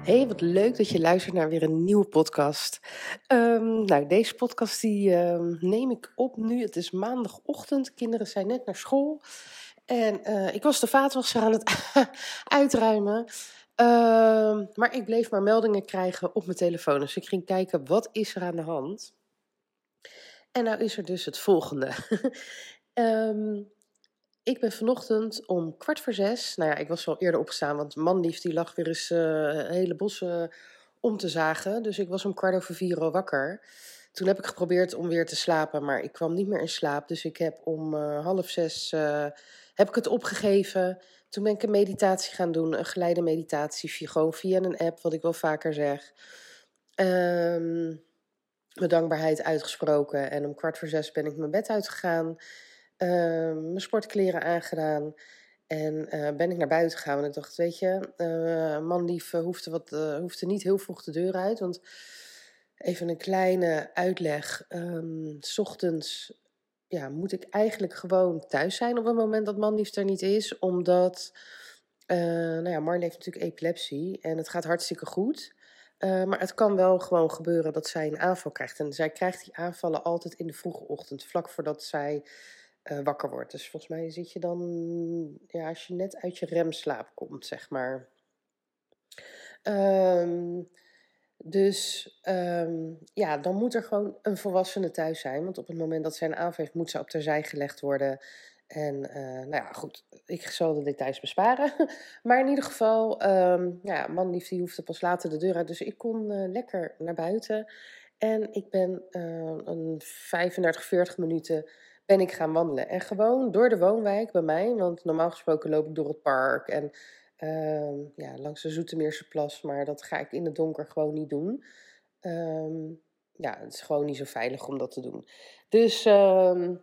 Hey, wat leuk dat je luistert naar weer een nieuwe podcast. Um, nou, deze podcast die um, neem ik op nu. Het is maandagochtend. Kinderen zijn net naar school. En uh, ik was de vaatwasser aan het uitruimen. Uh, maar ik bleef maar meldingen krijgen op mijn telefoon. Dus ik ging kijken, wat is er aan de hand? En nou is er dus het volgende. ik ben vanochtend om kwart voor zes, nou ja, ik was wel eerder opgestaan, want manlief die lag weer eens uh, hele bossen om te zagen. Dus ik was om kwart over vier al wakker. Toen heb ik geprobeerd om weer te slapen, maar ik kwam niet meer in slaap. Dus ik heb om uh, half zes uh, heb ik het opgegeven. Toen ben ik een meditatie gaan doen, een geleide meditatie, gewoon via een app, wat ik wel vaker zeg. Um, mijn dankbaarheid uitgesproken en om kwart voor zes ben ik mijn bed uitgegaan. Uh, mijn sportkleren aangedaan. En uh, ben ik naar buiten gegaan. Want ik dacht, weet je, uh, manlief hoefde, wat, niet heel vroeg de deur uit. Want even een kleine uitleg. Um, s ochtends ja, moet ik eigenlijk gewoon thuis zijn op het moment dat manlief er niet is. Omdat, nou ja, Marley heeft natuurlijk epilepsie. En het gaat hartstikke goed. Maar het kan wel gewoon gebeuren dat zij een aanval krijgt. En zij krijgt die aanvallen altijd in de vroege ochtend, vlak voordat zij uh, wakker wordt. Dus volgens mij zit je dan, ja, als je net uit je remslaap komt, zeg maar. Um, dus um, ja, dan moet er gewoon een volwassene thuis zijn. Want op het moment dat zij een aanval heeft, moet ze op terzij gelegd worden. En uh, nou ja, goed, ik zal de details besparen. maar in ieder geval, um, ja, die hoefde pas later de deur uit. Dus ik kon uh, lekker naar buiten. En ik ben een 35, 40 minuten ben ik gaan wandelen. En gewoon door de woonwijk bij mij. Want normaal gesproken loop ik door het park en uh, ja, langs de Zoetermeerse plas. Maar dat ga ik in het donker gewoon niet doen. Um, ja, het is gewoon niet zo veilig om dat te doen. Dus, um,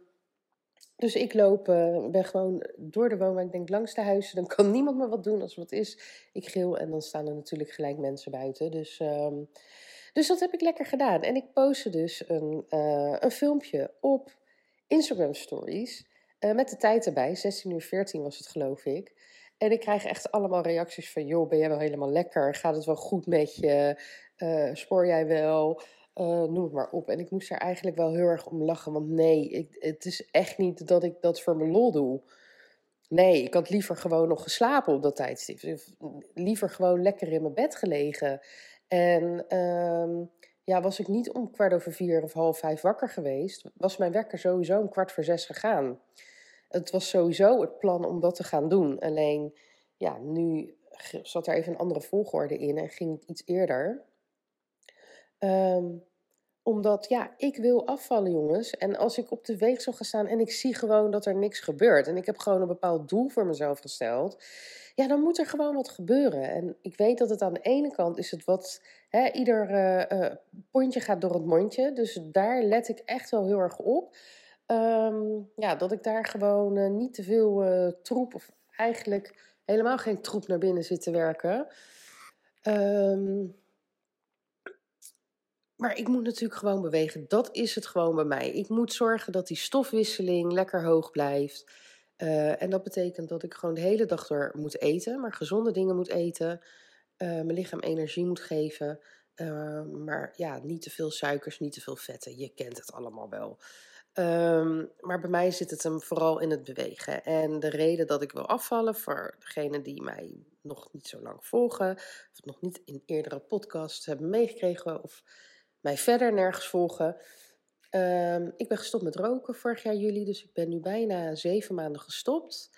dus ik loop, uh, ben gewoon door de woonwijk, denk langs de huizen. Dan kan niemand me wat doen als wat is. Ik geel en dan staan er natuurlijk gelijk mensen buiten. Dus... Dus dat heb ik lekker gedaan. En ik postte dus een, uh, een filmpje op Instagram stories. Uh, met de tijd erbij. 16 uur 14 was het geloof ik. En ik krijg echt allemaal reacties van... joh, ben jij wel helemaal lekker? Gaat het wel goed met je? Uh, spoor jij wel? Uh, noem het maar op. En ik moest er eigenlijk wel heel erg om lachen. Want nee, ik, het is echt niet dat ik dat voor mijn lol doe. Nee, ik had liever gewoon nog geslapen op dat tijdstip. Liever gewoon lekker in mijn bed gelegen. En... Uh, ja, was ik niet om kwart over vier of half vijf wakker geweest, was mijn wekker sowieso om kwart voor zes gegaan. Het was sowieso het plan om dat te gaan doen. Alleen, ja, nu zat er even een andere volgorde in en ging het iets eerder. Um, omdat, ja, ik wil afvallen, jongens. En als ik op de weegsel ga staan en ik zie gewoon dat er niks gebeurt. En ik heb gewoon een bepaald doel voor mezelf gesteld. Ja, dan moet er gewoon wat gebeuren. En ik weet dat het aan de ene kant is het wat... Hè, ieder uh, uh, pondje gaat door het mondje. Dus daar let ik echt wel heel erg op. Um, ja, dat ik daar gewoon uh, niet te veel troep... of eigenlijk helemaal geen troep naar binnen zit te werken... Um, maar ik moet natuurlijk gewoon bewegen. Dat is het gewoon bij mij. Ik moet zorgen dat die stofwisseling lekker hoog blijft. Uh, en dat betekent dat ik gewoon de hele dag door moet eten, maar gezonde dingen moet eten. Uh, mijn lichaam energie moet geven. Uh, maar ja, niet te veel suikers, niet te veel vetten. Je kent het allemaal wel. Um, maar bij mij zit het hem vooral in het bewegen. En de reden dat ik wil afvallen, voor degenen die mij nog niet zo lang volgen, of nog niet in eerdere podcasts hebben meegekregen, of mij verder nergens volgen. Um, ik ben gestopt met roken vorig jaar juli, dus ik ben nu bijna zeven maanden gestopt.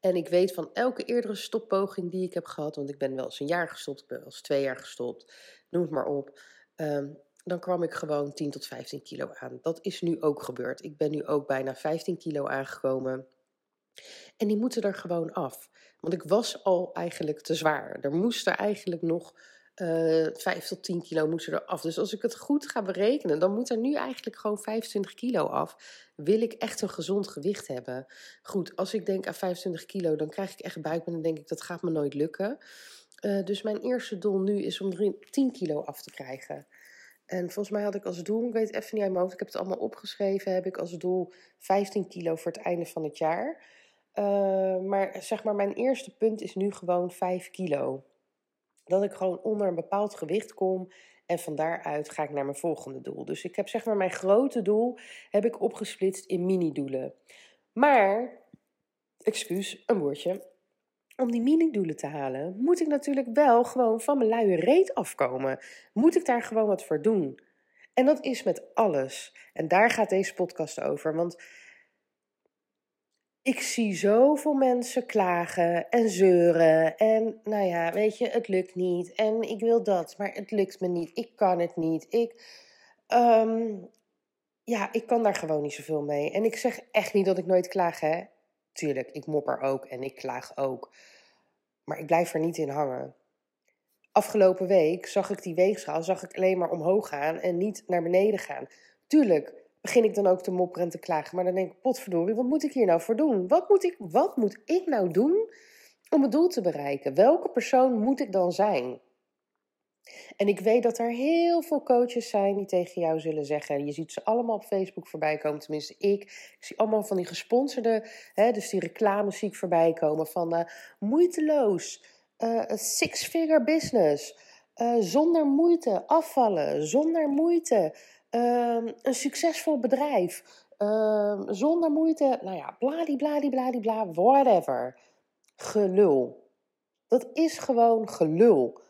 En ik weet van elke eerdere stoppoging die ik heb gehad, want ik ben wel eens een jaar gestopt, ik ben wel eens twee jaar gestopt, noem het maar op. Um, dan kwam ik gewoon 10 tot 15 kilo aan. Dat is nu ook gebeurd. Ik ben nu ook bijna 15 kilo aangekomen. En die moeten er gewoon af. Want ik was al eigenlijk te zwaar. Er moest er eigenlijk nog Uh, eh, 5 tot 10 kilo moet ze eraf. Dus als ik het goed ga berekenen, dan moet er nu eigenlijk gewoon 25 kilo af. Wil ik echt een gezond gewicht hebben? Goed, als ik denk aan 25 kilo, dan krijg ik echt buik en dan denk ik dat gaat me nooit lukken. Uh, dus mijn eerste doel nu is om 10 kilo af te krijgen. En volgens mij had ik als doel, ik weet even niet uit mijn hoofd, ik heb het allemaal opgeschreven, heb ik als doel 15 kilo voor het einde van het jaar. Uh, maar zeg maar, mijn eerste punt is nu gewoon 5 kilo. Dat ik gewoon onder een bepaald gewicht kom en van daaruit ga ik naar mijn volgende doel. Dus ik heb zeg maar mijn grote doel heb ik opgesplitst in mini-doelen. Maar, excuus, een woordje. Om die mini-doelen te halen, moet ik natuurlijk wel gewoon van mijn luie reet afkomen. Moet ik daar gewoon wat voor doen? En dat is met alles. En daar gaat deze podcast over. Want ik zie zoveel mensen klagen en zeuren. En nou ja, weet je, het lukt niet. En ik wil dat, maar het lukt me niet. Ik kan het niet. Ik, ehm, ja, ik kan daar gewoon niet zoveel mee. En ik zeg echt niet dat ik nooit klaag, hè. Tuurlijk, ik mopper ook en ik klaag ook. Maar ik blijf er niet in hangen. Afgelopen week zag ik die weegschaal, zag ik alleen maar omhoog gaan en niet naar beneden gaan. Tuurlijk, begin ik dan ook te mopperen en te klagen. Maar dan denk ik, potverdorie, wat moet ik hier nou voor doen? Wat moet ik, wat moet ik nou doen om het doel te bereiken? Welke persoon moet ik dan zijn? En ik weet dat er heel veel coaches zijn die tegen jou zullen zeggen. Je ziet ze allemaal op Facebook voorbij komen, tenminste ik. Ik zie allemaal van die gesponsorde, hè, dus die reclames zie ik voorbij komen van uh, moeiteloos, uh, six-figure business, uh, zonder moeite afvallen, zonder moeite Ehm, een succesvol bedrijf. Ehm, zonder moeite, nou ja, bladibladibladibla, whatever. Gelul. Dat is gewoon gelul.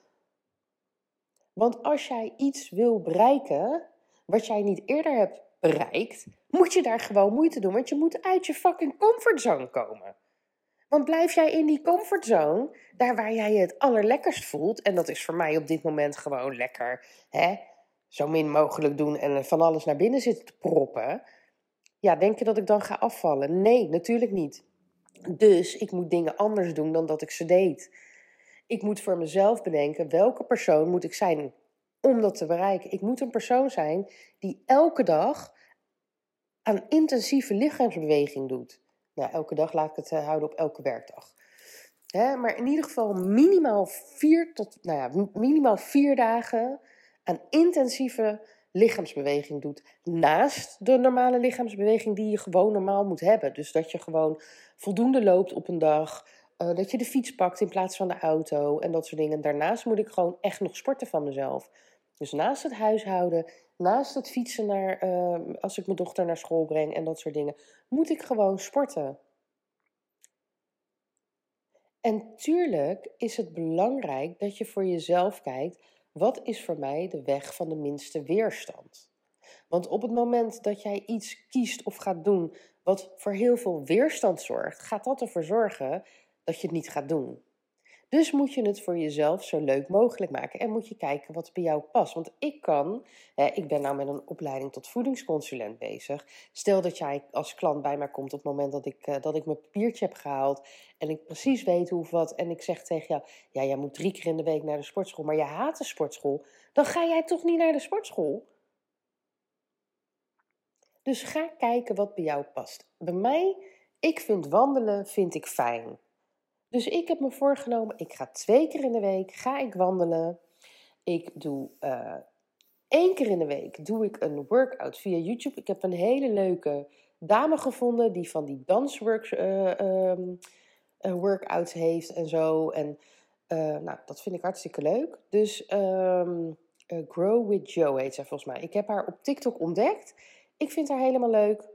Want als jij iets wil bereiken wat jij niet eerder hebt bereikt, moet je daar gewoon moeite doen. Want je moet uit je fucking comfortzone komen. Want blijf jij in die comfortzone, daar waar jij je het allerlekkerst voelt, en dat is voor mij op dit moment gewoon lekker, hè? zo min mogelijk doen en van alles naar binnen zitten te proppen. Ja, denk je dat ik dan ga afvallen? Nee, natuurlijk niet. Dus ik moet dingen anders doen dan dat ik ze deed. Ik moet voor mezelf bedenken welke persoon moet ik zijn om dat te bereiken. Ik moet een persoon zijn die elke dag aan intensieve lichaamsbeweging doet. Nou, elke dag laat ik het eh, houden op elke werkdag. maar in ieder geval minimaal vier tot, nou ja, minimaal vier dagen aan intensieve lichaamsbeweging doet. Naast de normale lichaamsbeweging die je gewoon normaal moet hebben. Dus dat je gewoon voldoende loopt op een dag. Uh, dat je de fiets pakt in plaats van de auto en dat soort dingen. Daarnaast moet ik gewoon echt nog sporten van mezelf. Dus naast het huishouden, naast het fietsen naar, uh, als ik mijn dochter naar school breng en dat soort dingen, moet ik gewoon sporten. En tuurlijk is het belangrijk dat je voor jezelf kijkt wat is voor mij de weg van de minste weerstand? Want op het moment dat jij iets kiest of gaat doen wat voor heel veel weerstand zorgt, gaat dat ervoor zorgen dat je het niet gaat doen. Dus moet je het voor jezelf zo leuk mogelijk maken en moet je kijken wat bij jou past. Want ik kan, hè, ik ben nou met een opleiding tot voedingsconsulent bezig. Stel dat jij als klant bij mij komt op het moment dat ik, uh, dat ik mijn papiertje heb gehaald en ik precies weet hoe of wat. En ik zeg tegen jou, ja, jij moet drie keer in de week naar de sportschool, maar je haat de sportschool. Dan ga jij toch niet naar de sportschool? Dus ga kijken wat bij jou past. Bij mij, ik vind wandelen vind ik fijn. Dus ik heb me voorgenomen, ik ga twee keer in de week ga ik wandelen. Ik doe uh, één keer in de week doe ik een workout via YouTube. Ik heb een hele leuke dame gevonden die van die dansworks uh, um, workouts heeft en zo. En nou, dat vind ik hartstikke leuk. Dus um, Grow with Joe heet zij volgens mij. Ik heb haar op TikTok ontdekt. Ik vind haar helemaal leuk.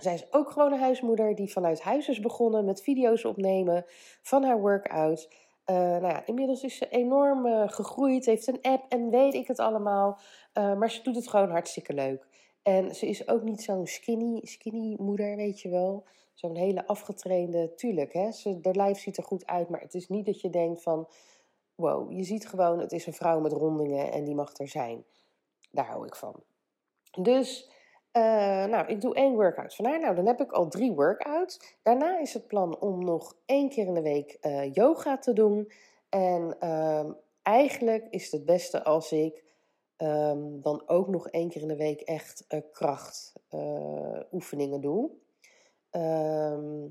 Zij is ook gewoon een huismoeder die vanuit huis is begonnen met video's opnemen van haar workouts. Uh, nou ja, inmiddels is ze enorm uh, gegroeid, heeft een app en weet ik het allemaal. Uh, maar ze doet het gewoon hartstikke leuk. En ze is ook niet zo'n skinny, skinny moeder, weet je wel. Zo'n hele afgetrainde, tuurlijk, hè. Ze, haar lijf ziet er goed uit, maar het is niet dat je denkt van... Wow, je ziet gewoon, het is een vrouw met rondingen en die mag er zijn. Daar hou ik van. Dus uh, nou, ik doe één workout van haar. Nou, dan heb ik al drie workouts. Daarna is het plan om nog één keer in de week uh, yoga te doen. En uh, eigenlijk is het beste als ik ehm, dan ook nog één keer in de week echt uh, krachtoefeningen doe. Ehm,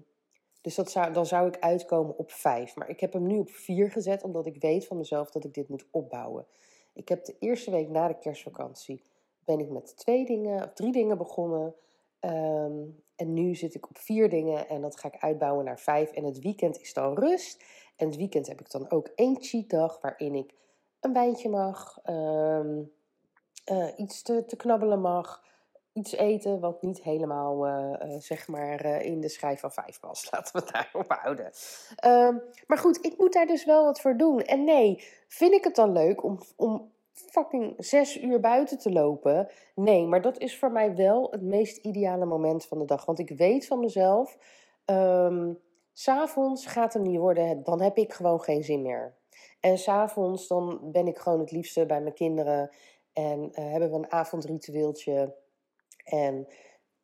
dus dat zou, dan zou ik uitkomen op vijf. Maar ik heb hem nu op vier gezet, omdat ik weet van mezelf dat ik dit moet opbouwen. Ik heb de eerste week na de kerstvakantie ben ik met twee dingen of drie dingen begonnen. Ehm, en nu zit ik op vier dingen en dat ga ik uitbouwen naar vijf. En het weekend is dan rust. En het weekend heb ik dan ook één cheat dag waarin ik een wijntje mag, ehm, eh, iets te, te, knabbelen mag, iets eten wat niet helemaal uh, uh, zeg maar in de schijf van vijf past. Laten we het daarop houden. Ehm, maar goed, ik moet daar dus wel wat voor doen. En nee, vind ik het dan leuk om, om fucking zes uur buiten te lopen. Nee, maar dat is voor mij wel het meest ideale moment van de dag. Want ik weet van mezelf, um, s'avonds gaat het niet worden, dan heb ik gewoon geen zin meer. En s'avonds dan ben ik gewoon het liefste bij mijn kinderen en uh, hebben we een avondritueeltje. En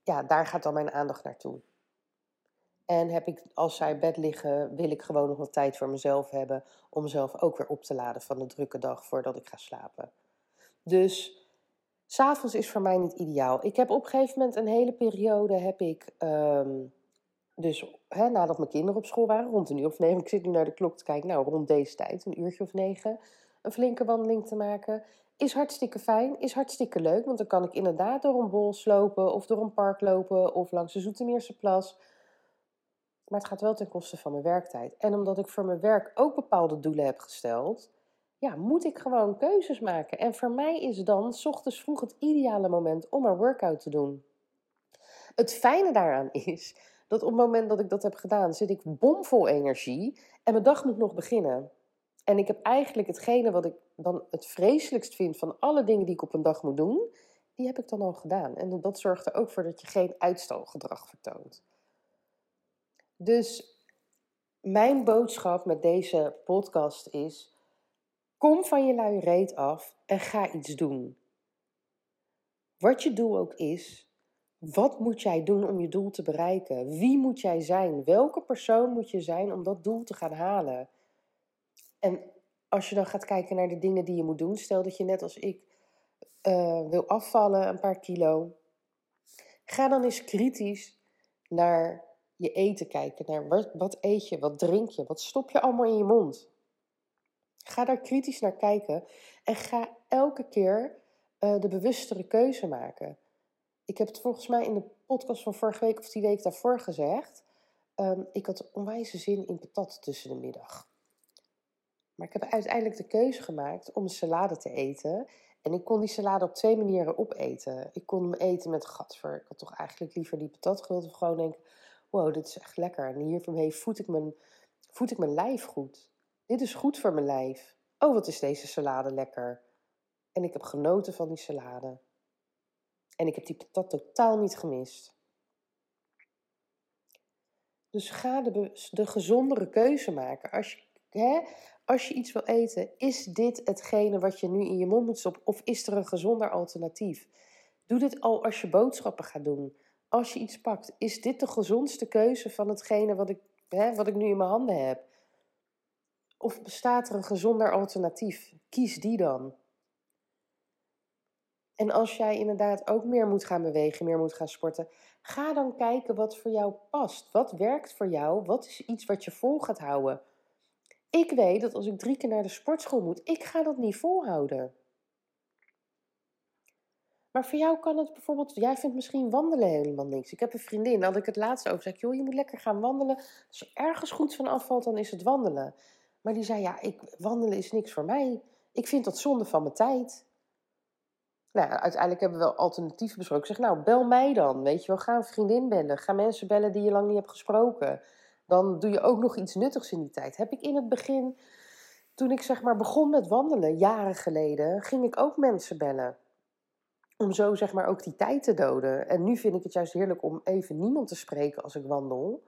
ja, daar gaat dan mijn aandacht naartoe. En heb ik, als zij bed liggen, wil ik gewoon nog wat tijd voor mezelf hebben. Om mezelf ook weer op te laden van de drukke dag voordat ik ga slapen. Dus s'avonds is voor mij niet ideaal. Ik heb op een gegeven moment een hele periode heb ik. Um, dus hè, nadat mijn kinderen op school waren, rond een uur of negen. Ik zit nu naar de klok te kijken. Nou, rond deze tijd, een uurtje of negen. Een flinke wandeling te maken. Is hartstikke fijn, is hartstikke leuk. Want dan kan ik inderdaad door een bos lopen. Of door een park lopen. Of langs de Zoetermeerse plas maar het gaat wel ten koste van mijn werktijd. En omdat ik voor mijn werk ook bepaalde doelen heb gesteld, ja, moet ik gewoon keuzes maken. En voor mij is dan s ochtends vroeg het ideale moment om een workout te doen. Het fijne daaraan is dat op het moment dat ik dat heb gedaan, zit ik bomvol energie en mijn dag moet nog beginnen. En ik heb eigenlijk hetgene wat ik dan het vreselijkst vind van alle dingen die ik op een dag moet doen, die heb ik dan al gedaan. En dat zorgt er ook voor dat je geen uitstelgedrag vertoont. Dus mijn boodschap met deze podcast is: kom van je luie reet af en ga iets doen. Wat je doel ook is, wat moet jij doen om je doel te bereiken? Wie moet jij zijn? Welke persoon moet je zijn om dat doel te gaan halen? En als je dan gaat kijken naar de dingen die je moet doen, stel dat je net als ik uh, wil afvallen, een paar kilo, ga dan eens kritisch naar je eten kijken. Naar wat, eet je, wat drink je, wat stop je allemaal in je mond. Ga daar kritisch naar kijken en ga elke keer uh, de bewustere keuze maken. Ik heb het volgens mij in de podcast van vorige week of die week daarvoor gezegd. Um, ik had onwijze zin in patat tussen de middag. Maar ik heb uiteindelijk de keuze gemaakt om een salade te eten. En ik kon die salade op twee manieren opeten. Ik kon hem eten met gatver. Ik had toch eigenlijk liever die patat gewild. Of gewoon denken, wow, dit is echt lekker. En hiermee voed ik mijn, voed ik mijn lijf goed. Dit is goed voor mijn lijf. Oh, wat is deze salade lekker. En ik heb genoten van die salade. En ik heb die patat totaal niet gemist. Dus ga de, de gezondere keuze maken. Als je, hè, als je iets wil eten, is dit hetgene wat je nu in je mond moet stoppen? Of is er een gezonder alternatief? Doe dit al als je boodschappen gaat doen als je iets pakt, is dit de gezondste keuze van hetgene wat ik, hè, wat ik nu in mijn handen heb? Of bestaat er een gezonder alternatief? Kies die dan. En als jij inderdaad ook meer moet gaan bewegen, meer moet gaan sporten, ga dan kijken wat voor jou past. Wat werkt voor jou? Wat is iets wat je vol gaat houden? Ik weet dat als ik drie keer naar de sportschool moet, ik ga dat niet volhouden. Maar voor jou kan het bijvoorbeeld, jij vindt misschien wandelen helemaal niks. Ik heb een vriendin, had ik het laatst over, zei joh, je moet lekker gaan wandelen. Als je ergens goed van afvalt, dan is het wandelen. Maar die zei, ja, ik, wandelen is niks voor mij. Ik vind dat zonde van mijn tijd. Nou, uiteindelijk hebben we wel alternatieven besproken. Ik zeg, nou, bel mij dan, weet je wel. Ga een vriendin bellen. Ga mensen bellen die je lang niet hebt gesproken. Dan doe je ook nog iets nuttigs in die tijd. Heb ik in het begin, toen ik zeg maar begon met wandelen, jaren geleden, ging ik ook mensen bellen om zo zeg maar ook die tijd te doden. En nu vind ik het juist heerlijk om even niemand te spreken als ik wandel.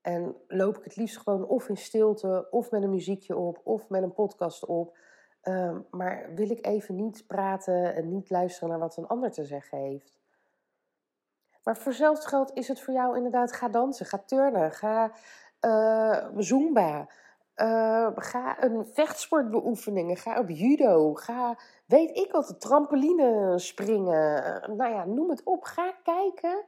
En loop ik het liefst gewoon of in stilte, of met een muziekje op, of met een podcast op. Um, maar wil ik even niet praten en niet luisteren naar wat een ander te zeggen heeft. Maar voor zelfs geld is het voor jou inderdaad, ga dansen, ga turnen, ga uh, zumba. Uh, ga een vechtsport beoefeningen. Ga op judo. Ga, weet ik wat, trampoline springen. Uh, nou ja, noem het op. Ga kijken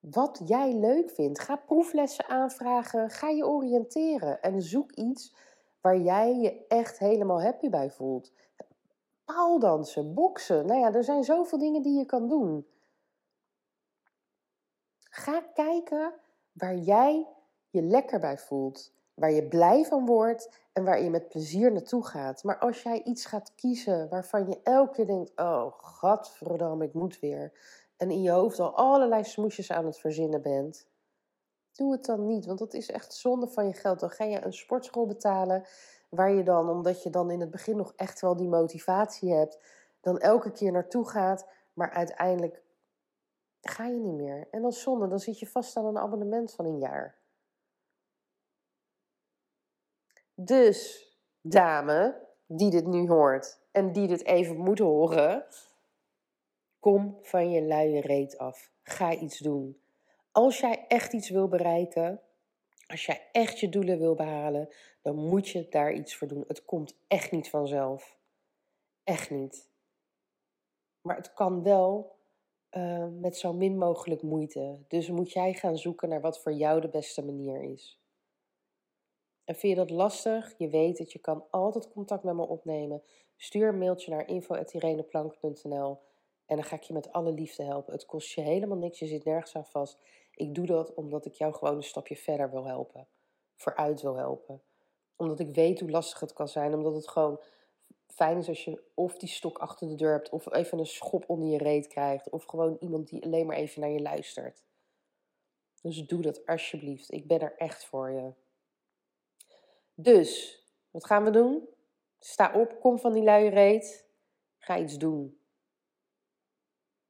wat jij leuk vindt. Ga proeflessen aanvragen. Ga je oriënteren. En zoek iets waar jij je echt helemaal happy bij voelt. Paaldansen, boksen. Nou ja, er zijn zoveel dingen die je kan doen. Ga kijken waar jij je lekker bij voelt. Waar je blij van wordt en waar je met plezier naartoe gaat. Maar als jij iets gaat kiezen waarvan je elke keer denkt: oh, godverdamme, ik moet weer. En in je hoofd al allerlei smoesjes aan het verzinnen bent. Doe het dan niet, want dat is echt zonde van je geld. Dan ga je een sportschool betalen waar je dan, omdat je dan in het begin nog echt wel die motivatie hebt, dan elke keer naartoe gaat, maar uiteindelijk ga je niet meer. En dan zonde, dan zit je vast aan een abonnement van een jaar. Dus, dame, die dit nu hoort en die dit even moet horen, kom van je luie reet af. Ga iets doen. Als jij echt iets wil bereiken, als jij echt je doelen wil behalen, dan moet je daar iets voor doen. Het komt echt niet vanzelf. Echt niet. Maar het kan wel uh, met zo min mogelijk moeite. Dus moet jij gaan zoeken naar wat voor jou de beste manier is. En vind je dat lastig? Je weet dat je kan altijd contact met me opnemen. Stuur een mailtje naar info.ireneplank.nl en dan ga ik je met alle liefde helpen. Het kost je helemaal niks, je zit nergens aan vast. Ik doe dat omdat ik jou gewoon een stapje verder wil helpen. Vooruit wil helpen. Omdat ik weet hoe lastig het kan zijn. Omdat het gewoon fijn is als je of die stok achter de deur hebt. Of even een schop onder je reet krijgt. Of gewoon iemand die alleen maar even naar je luistert. Dus doe dat alsjeblieft. Ik ben er echt voor je. Dus, wat gaan we doen? Sta op, kom van die luie reet. Ga iets doen.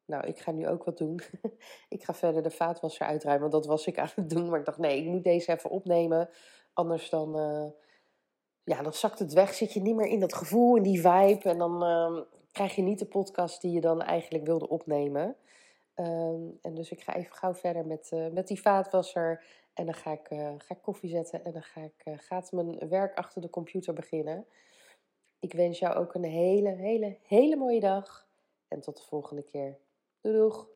Nou, ik ga nu ook wat doen. ik ga verder de vaatwasser uitruimen, want dat was ik aan het doen. Maar ik dacht, nee, ik moet deze even opnemen. Anders dan, uh, ja, dan zakt het weg. Zit je niet meer in dat gevoel, in die vibe. En dan uh, krijg je niet de podcast die je dan eigenlijk wilde opnemen. Um, en dus ik ga even gauw verder met, uh, met die vaatwasser. En dan ga ik, ga ik koffie zetten. En dan ga ik, gaat mijn werk achter de computer beginnen. Ik wens jou ook een hele, hele, hele mooie dag. En tot de volgende keer. Doei doeg!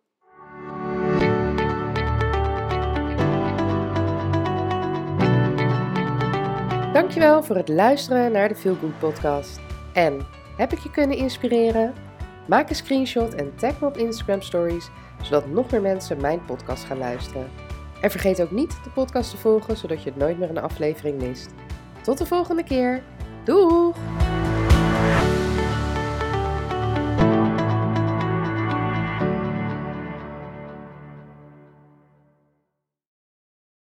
Dankjewel voor het luisteren naar de Feel Good podcast. En heb ik je kunnen inspireren? Maak een screenshot en tag me op Instagram stories, zodat nog meer mensen mijn podcast gaan luisteren. En vergeet ook niet de podcast te volgen, zodat je nooit meer een aflevering mist. Tot de volgende keer. Doeg!